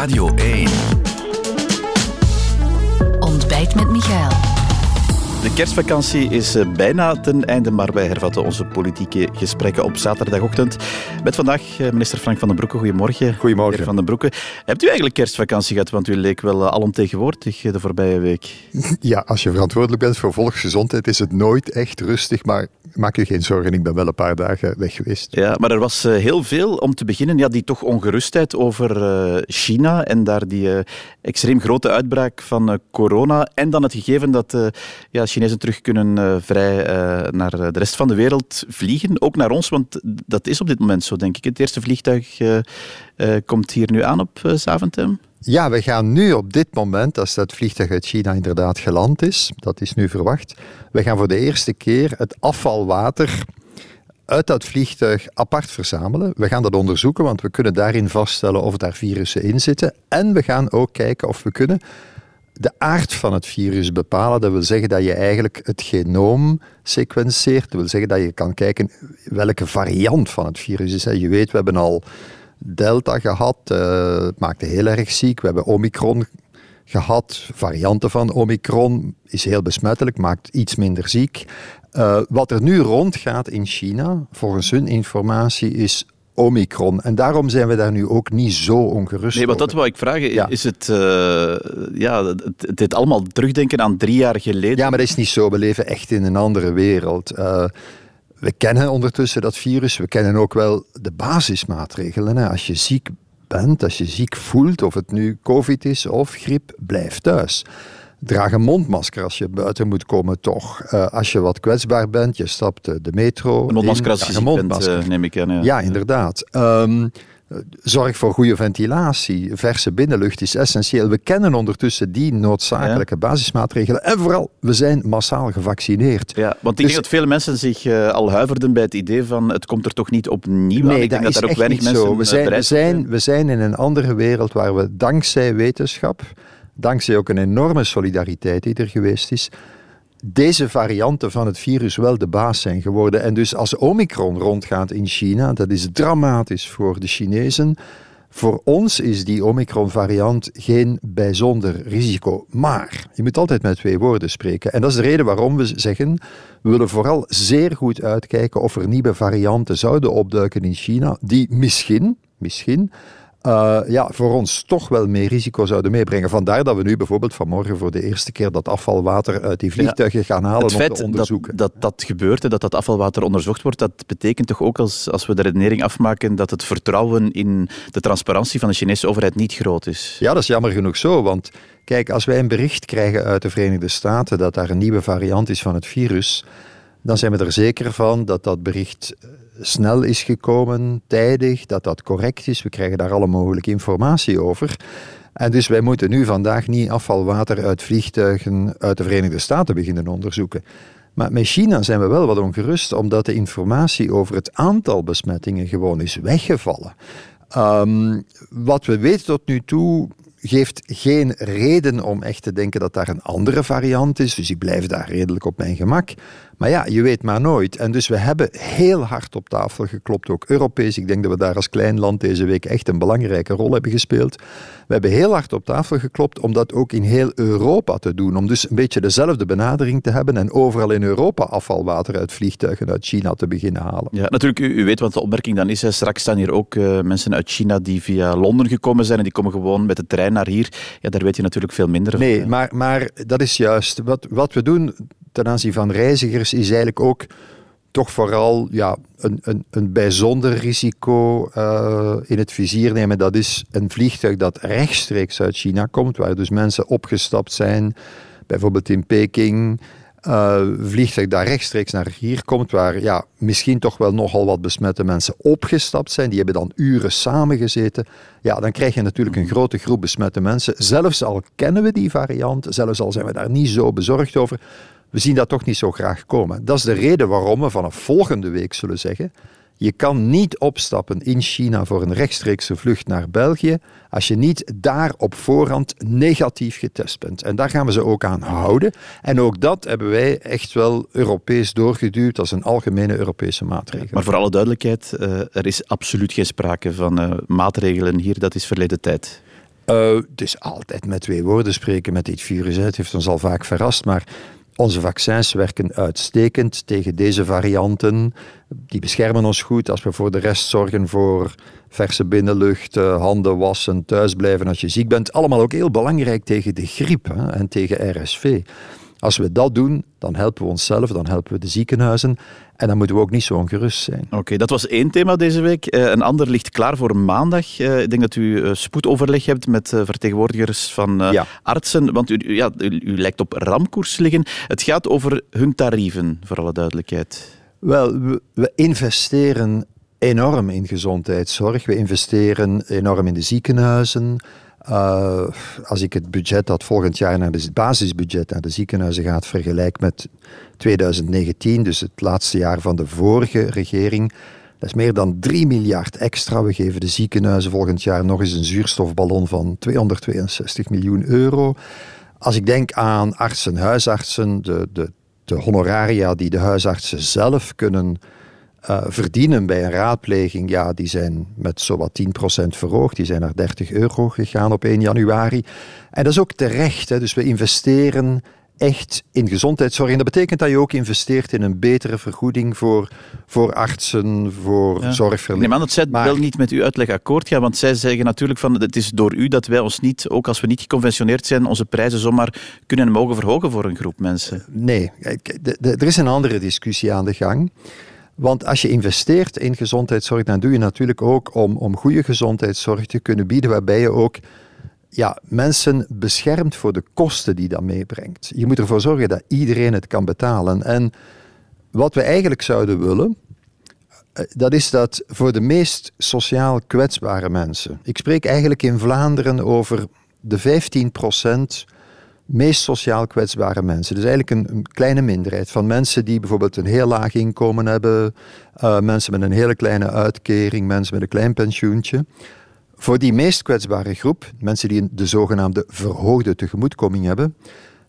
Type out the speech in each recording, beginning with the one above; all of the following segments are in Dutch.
Radio 1. Ontbijt met Michael. De kerstvakantie is eh, bijna ten einde, maar wij hervatten onze politieke gesprekken op zaterdagochtend. Met vandaag eh, minister Frank van den Broeke. Goedemorgen. Goedemorgen. Van den Broeke. Hebt u eigenlijk kerstvakantie gehad? Want u leek wel eh, alomtegenwoordig de voorbije week. Ja, als je verantwoordelijk bent voor volksgezondheid is het nooit echt rustig, maar maak je geen zorgen, ik ben wel een paar dagen weg geweest. Ja, maar er was heel veel om te beginnen. Ja, die toch ongerustheid over China en daar die extreem grote uitbraak van corona. En dan het gegeven dat ja, Chinezen terug kunnen eh, vrij eh, naar de rest van de wereld vliegen. Ook naar ons, want dat is op dit moment zo, denk ik. Het eerste vliegtuig eh, komt hier nu aan op Zaventem. Ja, we gaan nu op dit moment, als dat vliegtuig uit China inderdaad geland is, dat is nu verwacht, we gaan voor de eerste keer het afvalwater uit dat vliegtuig apart verzamelen. We gaan dat onderzoeken, want we kunnen daarin vaststellen of daar virussen in zitten. En we gaan ook kijken of we kunnen de aard van het virus bepalen. Dat wil zeggen dat je eigenlijk het genoom sequenceert. Dat wil zeggen dat je kan kijken welke variant van het virus is. Je weet, we hebben al Delta gehad, uh, het maakte heel erg ziek. We hebben Omicron gehad, varianten van Omicron, is heel besmettelijk, maakt iets minder ziek. Uh, wat er nu rondgaat in China, volgens hun informatie, is Omicron. En daarom zijn we daar nu ook niet zo ongerust Nee, want dat wou ik vragen. Ja. Is het, uh, ja, het allemaal terugdenken aan drie jaar geleden? Ja, maar dat is niet zo. We leven echt in een andere wereld. Uh, we kennen ondertussen dat virus. We kennen ook wel de basismaatregelen. Hè. Als je ziek bent, als je ziek voelt, of het nu COVID is of griep, blijf thuis. Draag een mondmasker als je buiten moet komen, toch. Uh, als je wat kwetsbaar bent, je stapt de metro. Een mondmasker als je mondmasker. bent, uh, neem ik aan. Ja, ja inderdaad. Um, Zorg voor goede ventilatie. Verse binnenlucht is essentieel. We kennen ondertussen die noodzakelijke ja. basismaatregelen. En vooral, we zijn massaal gevaccineerd. Ja, want ik dus, denk dat vele mensen zich uh, al huiverden bij het idee van het komt er toch niet opnieuw nee, aan. Ik dat denk dat er ook weinig mensen zo. We zijn, we, zijn, we zijn in een andere wereld waar we dankzij wetenschap, dankzij ook een enorme solidariteit die er geweest is, deze varianten van het virus wel de baas zijn geworden. En dus als Omicron rondgaat in China, dat is dramatisch voor de Chinezen. Voor ons is die Omicron-variant geen bijzonder risico. Maar je moet altijd met twee woorden spreken. En dat is de reden waarom we zeggen: we willen vooral zeer goed uitkijken of er nieuwe varianten zouden opduiken in China, die misschien, misschien uh, ja, voor ons toch wel meer risico zouden meebrengen. Vandaar dat we nu bijvoorbeeld vanmorgen voor de eerste keer dat afvalwater uit die vliegtuigen gaan halen het feit om te onderzoeken. Dat, dat dat gebeurt en dat dat afvalwater onderzocht wordt, dat betekent toch ook als, als we de redenering afmaken dat het vertrouwen in de transparantie van de Chinese overheid niet groot is. Ja, dat is jammer genoeg zo, want kijk, als wij een bericht krijgen uit de Verenigde Staten dat daar een nieuwe variant is van het virus, dan zijn we er zeker van dat dat bericht snel is gekomen, tijdig, dat dat correct is. We krijgen daar alle mogelijke informatie over. En dus wij moeten nu vandaag niet afvalwater uit vliegtuigen uit de Verenigde Staten beginnen onderzoeken. Maar met China zijn we wel wat ongerust, omdat de informatie over het aantal besmettingen gewoon is weggevallen. Um, wat we weten tot nu toe geeft geen reden om echt te denken dat daar een andere variant is. Dus ik blijf daar redelijk op mijn gemak. Maar ja, je weet maar nooit. En dus we hebben heel hard op tafel geklopt, ook Europees. Ik denk dat we daar als klein land deze week echt een belangrijke rol hebben gespeeld. We hebben heel hard op tafel geklopt om dat ook in heel Europa te doen. Om dus een beetje dezelfde benadering te hebben en overal in Europa afvalwater uit vliegtuigen uit China te beginnen halen. Ja, natuurlijk, u, u weet wat de opmerking dan is. Hè. Straks staan hier ook uh, mensen uit China die via Londen gekomen zijn en die komen gewoon met de trein naar hier. Ja, daar weet je natuurlijk veel minder van. Nee, maar, maar dat is juist. Wat, wat we doen ten aanzien van reizigers is eigenlijk ook toch vooral ja, een, een, een bijzonder risico uh, in het vizier nemen. Dat is een vliegtuig dat rechtstreeks uit China komt, waar dus mensen opgestapt zijn, bijvoorbeeld in Peking. Uh, vliegtuig dat rechtstreeks naar hier komt, waar ja, misschien toch wel nogal wat besmette mensen opgestapt zijn. Die hebben dan uren samengezeten. Ja, dan krijg je natuurlijk een grote groep besmette mensen. Zelfs al kennen we die variant, zelfs al zijn we daar niet zo bezorgd over, we zien dat toch niet zo graag komen. Dat is de reden waarom we vanaf volgende week zullen zeggen: je kan niet opstappen in China voor een rechtstreekse vlucht naar België als je niet daar op voorhand negatief getest bent. En daar gaan we ze ook aan houden. En ook dat hebben wij echt wel Europees doorgeduwd als een algemene Europese maatregel. Maar voor alle duidelijkheid, uh, er is absoluut geen sprake van uh, maatregelen hier, dat is verleden tijd. Uh, het is altijd met twee woorden spreken met dit virus. Het heeft ons al vaak verrast, maar onze vaccins werken uitstekend tegen deze varianten. Die beschermen ons goed als we voor de rest zorgen voor verse binnenlucht, handen wassen, thuisblijven als je ziek bent. Allemaal ook heel belangrijk tegen de griep hè, en tegen RSV. Als we dat doen, dan helpen we onszelf, dan helpen we de ziekenhuizen en dan moeten we ook niet zo ongerust zijn. Oké, dat was één thema deze week. Uh, een ander ligt klaar voor maandag. Uh, ik denk dat u uh, spoedoverleg hebt met vertegenwoordigers van ja. artsen, want u, ja, u, u, lijkt op ramkoers liggen. Het gaat over hun tarieven, voor alle duidelijkheid. Wel, we, we investeren enorm in gezondheidszorg. We investeren enorm in de ziekenhuizen. Uh, als ik het budget dat volgend jaar naar het basisbudget naar de ziekenhuizen gaat vergelijk met 2019, dus het laatste jaar van de vorige regering, dat is meer dan 3 miljard extra. We geven de ziekenhuizen volgend jaar nog eens een zuurstofballon van 262 miljoen euro. Als ik denk aan artsen, huisartsen, de, de, de honoraria die de huisartsen zelf kunnen uh, verdienen bij een raadpleging, ja, die zijn met zowat 10% verhoogd. Die zijn naar 30 euro gegaan op 1 januari. En dat is ook terecht. Hè. Dus we investeren echt in gezondheidszorg. En dat betekent dat je ook investeert in een betere vergoeding voor, voor artsen, voor ja. zorgverleners. Nee, maar dat zij maar... wel niet met uw uitleg akkoord gaan, want zij zeggen natuurlijk van het is door u dat wij ons niet, ook als we niet geconventioneerd zijn, onze prijzen zomaar kunnen en mogen verhogen voor een groep mensen. Nee, er is een andere discussie aan de gang. Want als je investeert in gezondheidszorg, dan doe je natuurlijk ook om, om goede gezondheidszorg te kunnen bieden, waarbij je ook ja, mensen beschermt voor de kosten die dat meebrengt. Je moet ervoor zorgen dat iedereen het kan betalen. En wat we eigenlijk zouden willen, eh, dat is dat voor de meest sociaal kwetsbare mensen. Ik spreek eigenlijk in Vlaanderen over de 15 procent meest sociaal kwetsbare mensen. Dus eigenlijk een, kleine minderheid van mensen die bijvoorbeeld een heel laag inkomen hebben, uh, mensen met een hele kleine uitkering, mensen met een klein pensioentje. Voor die meest kwetsbare groep, mensen die de zogenaamde verhoogde tegemoetkoming hebben,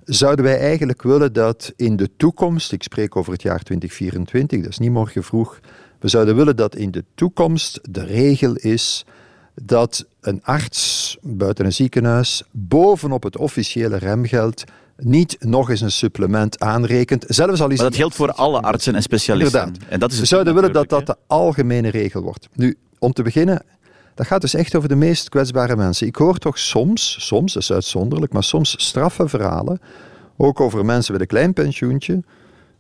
zouden wij eigenlijk willen dat in de toekomst, ik spreek over het jaar 2024, dat is niet morgen vroeg, we zouden willen dat in de toekomst de regel is dat een arts buiten een ziekenhuis bovenop het officiële remgeld niet nog eens een supplement aanrekent. Zelfs al is maar dat geldt voor alle artsen en specialisten. Inderdaad. En dat is We zouden willen dat dat de algemene regel wordt. Nu, om te beginnen, dat gaat dus echt over de meest kwetsbare mensen. Ik hoor toch soms, soms, dat is uitzonderlijk, maar soms straffe verhalen, ook over mensen met een klein pensioentje,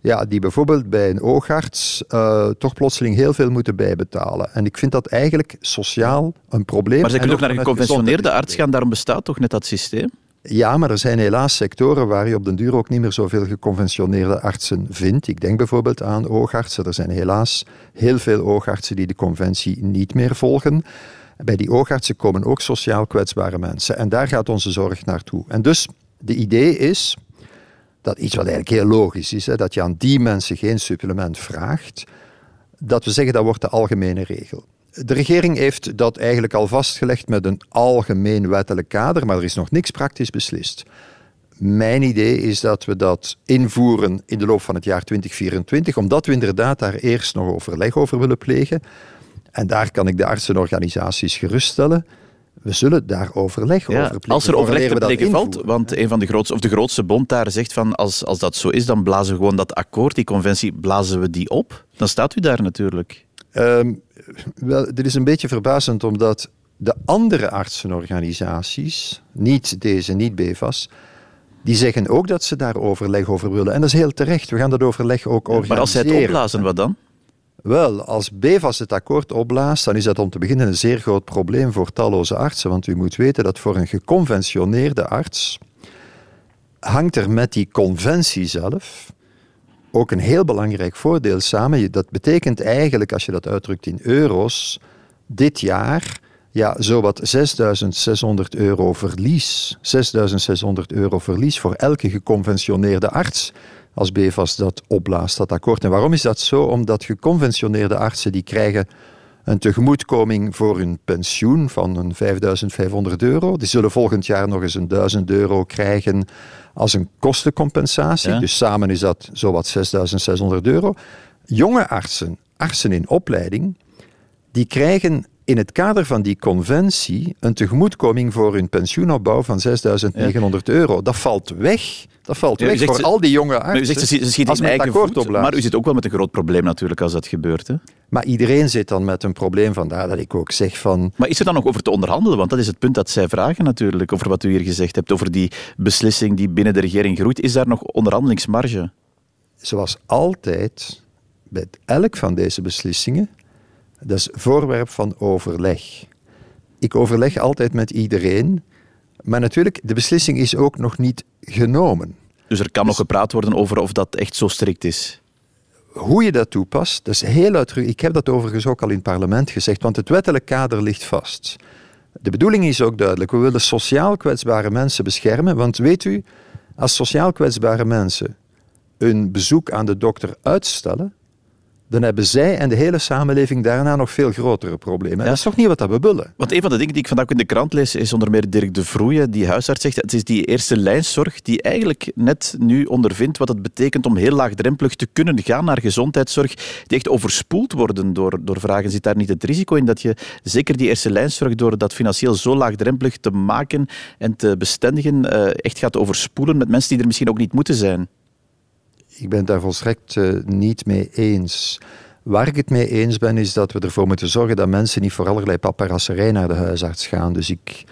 ja, die bijvoorbeeld bij een oogarts uh, toch plotseling heel veel moeten bijbetalen. En ik vind dat eigenlijk sociaal een probleem. Maar ze kunnen ook naar een geconventioneerde arts gaan, daarom bestaat toch net dat systeem? Ja, maar er zijn helaas sectoren waar je op den duur ook niet meer zoveel geconventioneerde artsen vindt. Ik denk bijvoorbeeld aan oogartsen. Er zijn helaas heel veel oogartsen die de conventie niet meer volgen. Bij die oogartsen komen ook sociaal kwetsbare mensen. En daar gaat onze zorg naartoe. En dus, de idee is, dat iets wat eigenlijk heel logisch is, hè, dat je aan die mensen geen supplement vraagt, dat we zeggen dat wordt de algemene regel. De regering heeft dat eigenlijk al vastgelegd met een algemeen wettelijk kader, maar er is nog niks praktisch beslist. Mijn idee is dat we dat invoeren in de loop van het jaar 2024, omdat we inderdaad daar eerst nog overleg over willen plegen. En daar kan ik de artsenorganisaties geruststellen we zullen daar overleg over plegen. Als er overleg te plegen valt, want een van de grootste, of de grootste bond daar zegt van als, als dat zo is, dan blazen we gewoon dat akkoord, die conventie, blazen we die op. Dan staat u daar natuurlijk. Um, wel, dit is een beetje verbazend, omdat de andere artsenorganisaties, niet deze, niet BEVAS, die zeggen ook dat ze daar overleg over willen. En dat is heel terecht. We gaan dat overleg ook organiseren. Maar als zij het opblazen, wat dan? Wel, als BEVAS het akkoord opblaast, dan is dat om te beginnen een zeer groot probleem voor talloze artsen. Want u moet weten dat voor een geconventioneerde arts hangt er met die conventie zelf ook een heel belangrijk voordeel samen. Dat betekent eigenlijk, als je dat uitdrukt in euro's, dit jaar ja, zowat 6.600 euro verlies. 6.600 euro verlies voor elke geconventioneerde arts als BVAS dat opblaast, dat akkoord. En waarom is dat zo? Omdat geconventioneerde artsen die krijgen een tegemoetkoming voor hun pensioen van een 5500 euro. Die zullen volgend jaar nog eens een 1000 euro krijgen als een kostencompensatie. Dus samen is dat zowat 6600 euro. Jonge artsen, artsen in opleiding, die krijgen in het kader van die conventie een tegemoetkoming voor hun pensioenopbouw van 6.900 euro. Dat valt weg. Dat valt Ja, weg zegt voor al die jonge Maar u artsen. zegt, ze, ze schiet als in men het eigen voet, maar u zit ook wel met een groot probleem natuurlijk als dat gebeurt. Hè? Maar iedereen zit dan met een probleem, vandaar dat ik ook zeg van... Maar is er dan nog over te onderhandelen? Want dat is het punt dat zij vragen natuurlijk, over wat u hier gezegd hebt, over die beslissing die binnen de regering groeit. Is daar nog onderhandelingsmarge? zoals altijd, bij elk van deze beslissingen, dat is voorwerp van overleg. Ik overleg altijd met iedereen, maar natuurlijk, de beslissing is ook nog niet genomen. Dus er kan nog gepraat worden over of dat echt zo strikt is. Hoe je dat toepast, dat is heel uitdrukkelijk. Ik heb dat overigens ook al in het parlement gezegd, want het wettelijk kader ligt vast. De bedoeling is ook duidelijk. We willen sociaal kwetsbare mensen beschermen, want weet u, als sociaal kwetsbare mensen een bezoek aan de dokter uitstellen, dan hebben zij en de hele samenleving daarna nog veel grotere problemen. En Dat is toch niet wat dat we willen? Want een van de dingen die ik vandaag in de krant lees, is onder meer Dirk de Vroeje, die huisarts zegt, het is die eerste lijnszorg die eigenlijk net nu ondervindt wat het betekent om heel laagdrempelig te kunnen gaan naar gezondheidszorg, die echt overspoeld worden door, door vragen. Zit daar niet het risico in dat je zeker die eerste lijnszorg door dat financieel zo laagdrempelig te maken en te bestendigen, eh, echt gaat overspoelen met mensen die er misschien ook niet moeten zijn? Ik ben daar volstrekt eh, niet mee eens. Waar ik het mee eens ben, is dat we ervoor moeten zorgen dat mensen niet voor allerlei paparasserij naar de huisarts gaan. Dus ik,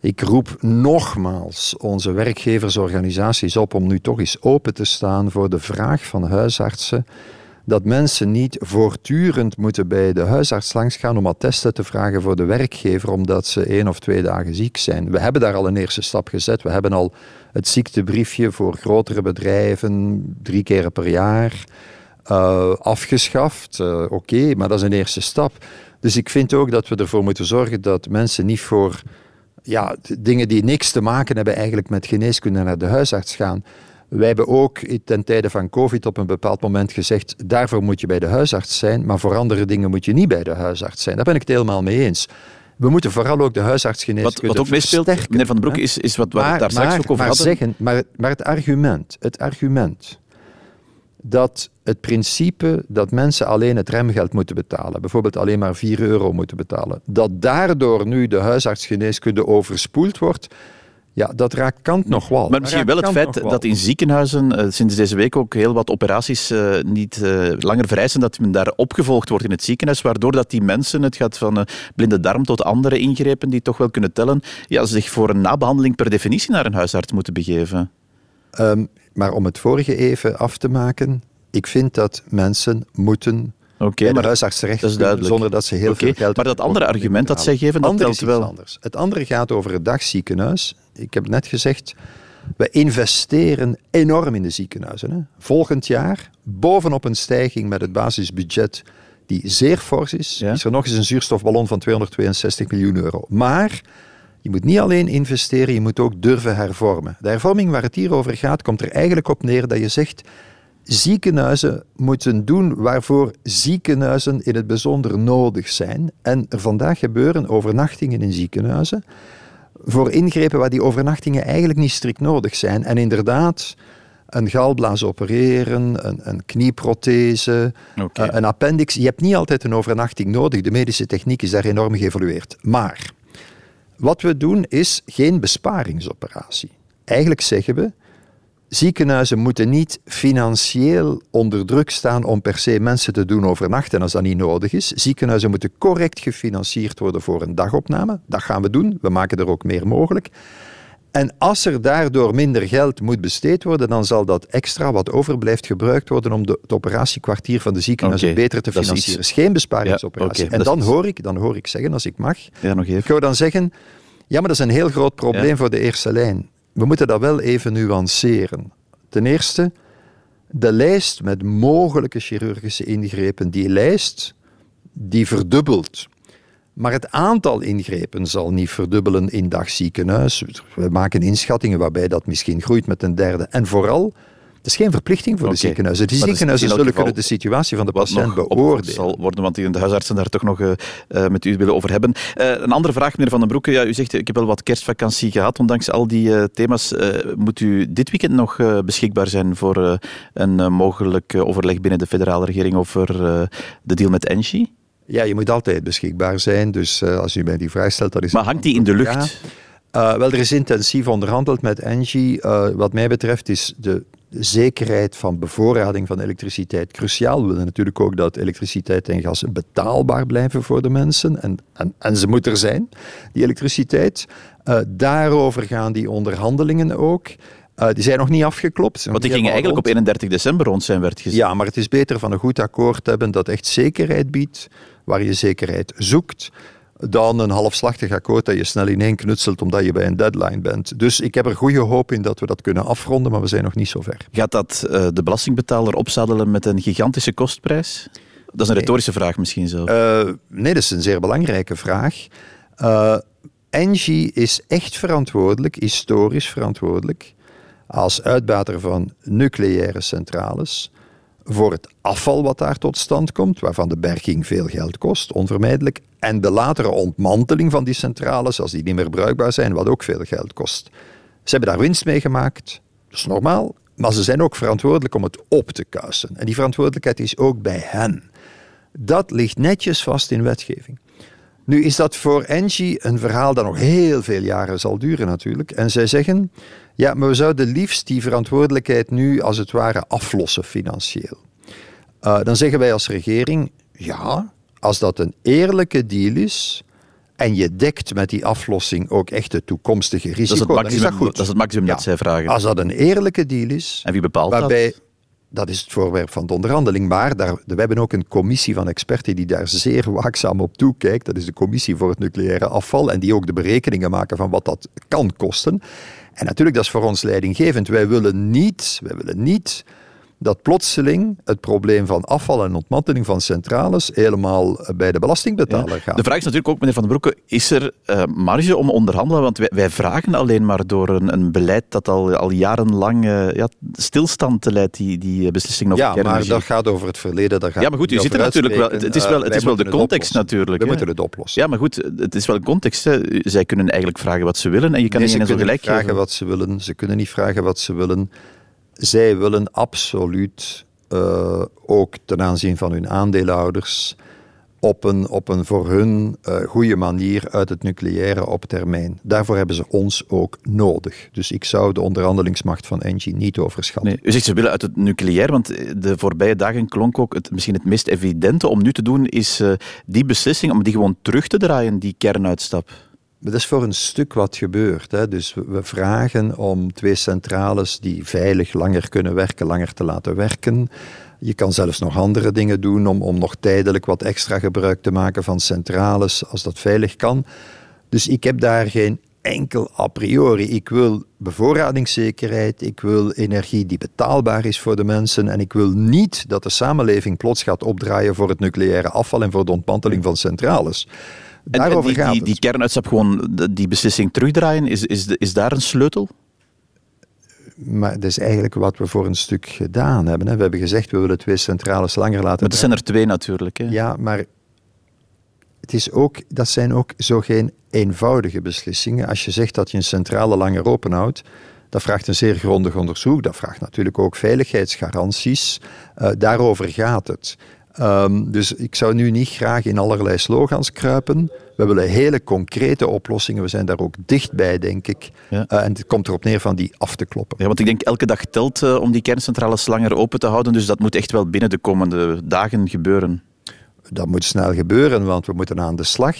ik roep nogmaals onze werkgeversorganisaties op om nu toch eens open te staan voor de vraag van huisartsen dat mensen niet voortdurend moeten bij de huisarts langsgaan om attesten te vragen voor de werkgever omdat ze één of twee dagen ziek zijn. We hebben daar al een eerste stap gezet. We hebben al het ziektebriefje voor grotere bedrijven drie keer per jaar eh, afgeschaft. Eh, Oké, maar dat is een eerste stap. Dus ik vind ook dat we ervoor moeten zorgen dat mensen niet voor ja, dingen die niks te maken hebben eigenlijk met geneeskunde naar de huisarts gaan. Wij hebben ook ten tijde van COVID op een bepaald moment gezegd, daarvoor moet je bij de huisarts zijn, maar voor andere dingen moet je niet bij de huisarts zijn. Daar ben ik het helemaal mee eens. We moeten vooral ook de Wat, huisartsgeneeskunde wat ook meespeelt, meneer Van den Broek, is, is wat, we daar maar, straks ook over maar hadden. Zeggen, maar, maar het argument, het argument dat het principe dat mensen alleen het remgeld moeten betalen, bijvoorbeeld alleen maar 4 euro moeten betalen, dat daardoor nu de huisartsgeneeskunde overspoeld wordt, ja, dat raakt kant nog wel. Maar misschien wel het feit dat in ziekenhuizen eh, sinds deze week ook heel wat operaties eh, niet eh, langer vereisen, dat men daar opgevolgd wordt in het ziekenhuis, waardoor dat die mensen, het gaat van blinde darm tot andere ingrepen die toch wel kunnen tellen, ja, zich voor een nabehandeling per definitie naar een huisarts moeten begeven. Ehm, maar om het vorige even af te maken, ik vind dat mensen moeten Maar huisarts terecht dat is duidelijk. zonder dat ze heel veel geld maar dat andere argument dat zij geven, dat telt wel. anders. Het andere gaat over het dagziekenhuis. Ik heb net gezegd, we investeren enorm in de ziekenhuizen. Hè. Volgend jaar, bovenop een stijging met het basisbudget die zeer fors is, Ja. is er nog eens een zuurstofballon van 262 miljoen euro. Maar je moet niet alleen investeren, je moet ook durven hervormen. De hervorming waar het hier over gaat, komt er eigenlijk op neer dat je zegt ziekenhuizen moeten doen waarvoor ziekenhuizen in het bijzonder nodig zijn. En er vandaag gebeuren overnachtingen in ziekenhuizen voor ingrepen waar die overnachtingen eigenlijk niet strikt nodig zijn. En inderdaad, een galblaas opereren, een, een knieprothese, eh, een appendix. Je hebt niet altijd een overnachting nodig. De medische techniek is daar enorm geëvolueerd. Maar wat we doen is geen besparingsoperatie. Eigenlijk zeggen we, ziekenhuizen moeten niet financieel onder druk staan om per se mensen te doen overnachten als dat niet nodig is. Ziekenhuizen moeten correct gefinancierd worden voor een dagopname. Dat gaan we doen. We maken er ook meer mogelijk. En als er daardoor minder geld moet besteed worden, dan zal dat extra wat overblijft gebruikt worden om de, het operatiekwartier van de ziekenhuizen beter te is financieren. iets- is geen besparingsoperatie. Ja, en dan is- hoor, ik, dan hoor ik zeggen, als ik mag, Ja, nog ik wou dan zeggen, ja, maar dat is een heel groot probleem Ja. voor de eerste lijn. We moeten dat wel even nuanceren. Ten eerste, de lijst met mogelijke chirurgische ingrepen, die lijst, die verdubbelt. Maar het aantal ingrepen zal niet verdubbelen in dagziekenhuis. We maken inschattingen waarbij dat misschien groeit met een derde. En vooral, het is geen verplichting voor de ziekenhuizen. De Maar ziekenhuizen zullen kunnen de situatie van de patiënt beoordelen. zal worden, want de huisartsen daar toch nog eh, eh, met u willen over hebben. Eh, een andere vraag, meneer Van den Broeke. Ja, u zegt, ik heb wel wat kerstvakantie gehad, ondanks al die thema's. Moet u dit weekend nog beschikbaar zijn voor een mogelijk overleg binnen de federale regering over de deal met Engie? Ja, je moet altijd beschikbaar zijn. Dus als u mij die vraag stelt, dat is. Maar hangt die in de lucht? Ja. Uh, wel, er is intensief onderhandeld met Engie. Uh, wat mij betreft is de zekerheid van bevoorrading van elektriciteit cruciaal. We willen natuurlijk ook dat elektriciteit en gas betaalbaar blijven voor de mensen. En, en, en ze moet er zijn, die elektriciteit. daarover gaan die onderhandelingen ook. Uh, die zijn nog niet afgeklopt. Want die gingen eigenlijk op 31 december rond zijn, werd gezien. Ja, maar het is beter van een goed akkoord hebben dat echt zekerheid biedt, waar je zekerheid zoekt, dan een halfslachtig akkoord dat je snel ineen knutselt omdat je bij een deadline bent. Dus ik heb er goede hoop in dat we dat kunnen afronden, maar we zijn nog niet zo ver. Gaat dat uh, de belastingbetaler opzadelen met een gigantische kostprijs? Dat is een retorische vraag misschien zo. Uh, nee, dat is een zeer belangrijke vraag. Uh, Engie is echt verantwoordelijk, historisch verantwoordelijk, als uitbater van nucleaire centrales voor het afval wat daar tot stand komt, waarvan de berging veel geld kost, onvermijdelijk, en de latere ontmanteling van die centrales als die niet meer bruikbaar zijn, wat ook veel geld kost. Ze hebben daar winst mee gemaakt, dat is normaal, maar ze zijn ook verantwoordelijk om het op te kuisen. En die verantwoordelijkheid is ook bij hen. Dat ligt netjes vast in wetgeving. Nu is dat voor Engie een verhaal dat nog heel veel jaren zal duren natuurlijk. En zij zeggen, ja, maar we zouden liefst die verantwoordelijkheid nu als het ware aflossen financieel. Uh, dan zeggen wij als regering, ja, als dat een eerlijke deal is, en je dekt met die aflossing ook echt het toekomstige risico, dat is het maximum, is dat goed. Dat is het maximum ja, dat zij vragen. Als dat een eerlijke deal is... En wie bepaalt waarbij, dat? Dat is het voorwerp van de onderhandeling. Maar daar, we hebben ook een commissie van experten die daar zeer waakzaam op toekijkt. Dat is de commissie voor het nucleaire afval. En die ook de berekeningen maken van wat dat kan kosten. En natuurlijk, dat is voor ons leidinggevend. Wij willen niet, wij willen niet dat plotseling het probleem van afval en ontmanteling van centrales helemaal bij de belastingbetaler gaat. De vraag is natuurlijk ook, meneer Van den Broeke, is er uh, marge om onderhandelen? Want wij, wij, vragen alleen maar door een, een beleid dat al, al jarenlang uh, ja, stilstand leidt, die, die beslissing over Ja, maar dat gaat over het verleden. Dat gaat ja, maar goed, u zit er natuurlijk wel. Het is wel, het is wel de context natuurlijk. We moeten het oplossen. Ja, maar goed, het is wel een context. Hè. Zij kunnen eigenlijk vragen wat ze willen en je kan nee, niet gelijk vragen wat ze willen. Ze kunnen niet vragen wat ze willen zij willen absoluut uh, ook ten aanzien van hun aandeelhouders op een, op een voor hun uh, goede manier uit het nucleaire op termijn. Daarvoor hebben ze ons ook nodig. Dus ik zou de onderhandelingsmacht van Engie niet overschatten. Nee, u zegt ze willen uit het nucleair, want de voorbije dagen klonk ook het, misschien het meest evidente om nu te doen, is die beslissing om die gewoon terug te draaien, die kernuitstap. Dat is voor een stuk wat gebeurt. Hè. Dus we vragen om twee centrales die veilig langer kunnen werken, langer te laten werken. Je kan zelfs nog andere dingen doen om, om nog tijdelijk wat extra gebruik te maken van centrales, als dat veilig kan. Dus ik heb daar geen enkel a priori. Ik wil bevoorradingszekerheid, ik wil energie die betaalbaar is voor de mensen en ik wil niet dat de samenleving plots gaat opdraaien voor het nucleaire afval en voor de ontmanteling van centrales. Daarover en, die, die, die kernuitstap, gewoon die beslissing terugdraaien, is, is, is daar een sleutel? Maar dat is eigenlijk wat we voor een stuk gedaan hebben. Hè. We hebben gezegd, we willen twee centrales langer laten Maar er zijn er twee natuurlijk. Hè? Ja, maar het is ook, dat zijn ook zo geen eenvoudige beslissingen. Als je zegt dat je een centrale langer openhoudt, dat vraagt een zeer grondig onderzoek. Dat vraagt natuurlijk ook veiligheidsgaranties. Uh, daarover gaat het. Um, dus ik zou nu niet graag in allerlei slogans kruipen. We willen hele concrete oplossingen. We zijn daar ook dichtbij, denk ik. Ja. Uh, en het komt erop neer van die af te kloppen. Ja, want ik denk elke dag telt uh, om die kerncentrales langer open te houden. Dus dat moet echt wel binnen de komende dagen gebeuren. Dat moet snel gebeuren, want we moeten aan de slag.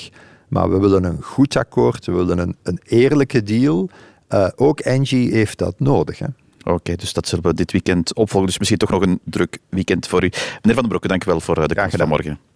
Maar we willen een goed akkoord, we willen een, een eerlijke deal. Uh, ook Engie heeft dat nodig. Hè. Oké, okay, dus dat zullen we dit weekend opvolgen. Dus misschien toch nog een druk weekend voor u. Meneer Van den Broeke, dank u wel voor de komst van morgen.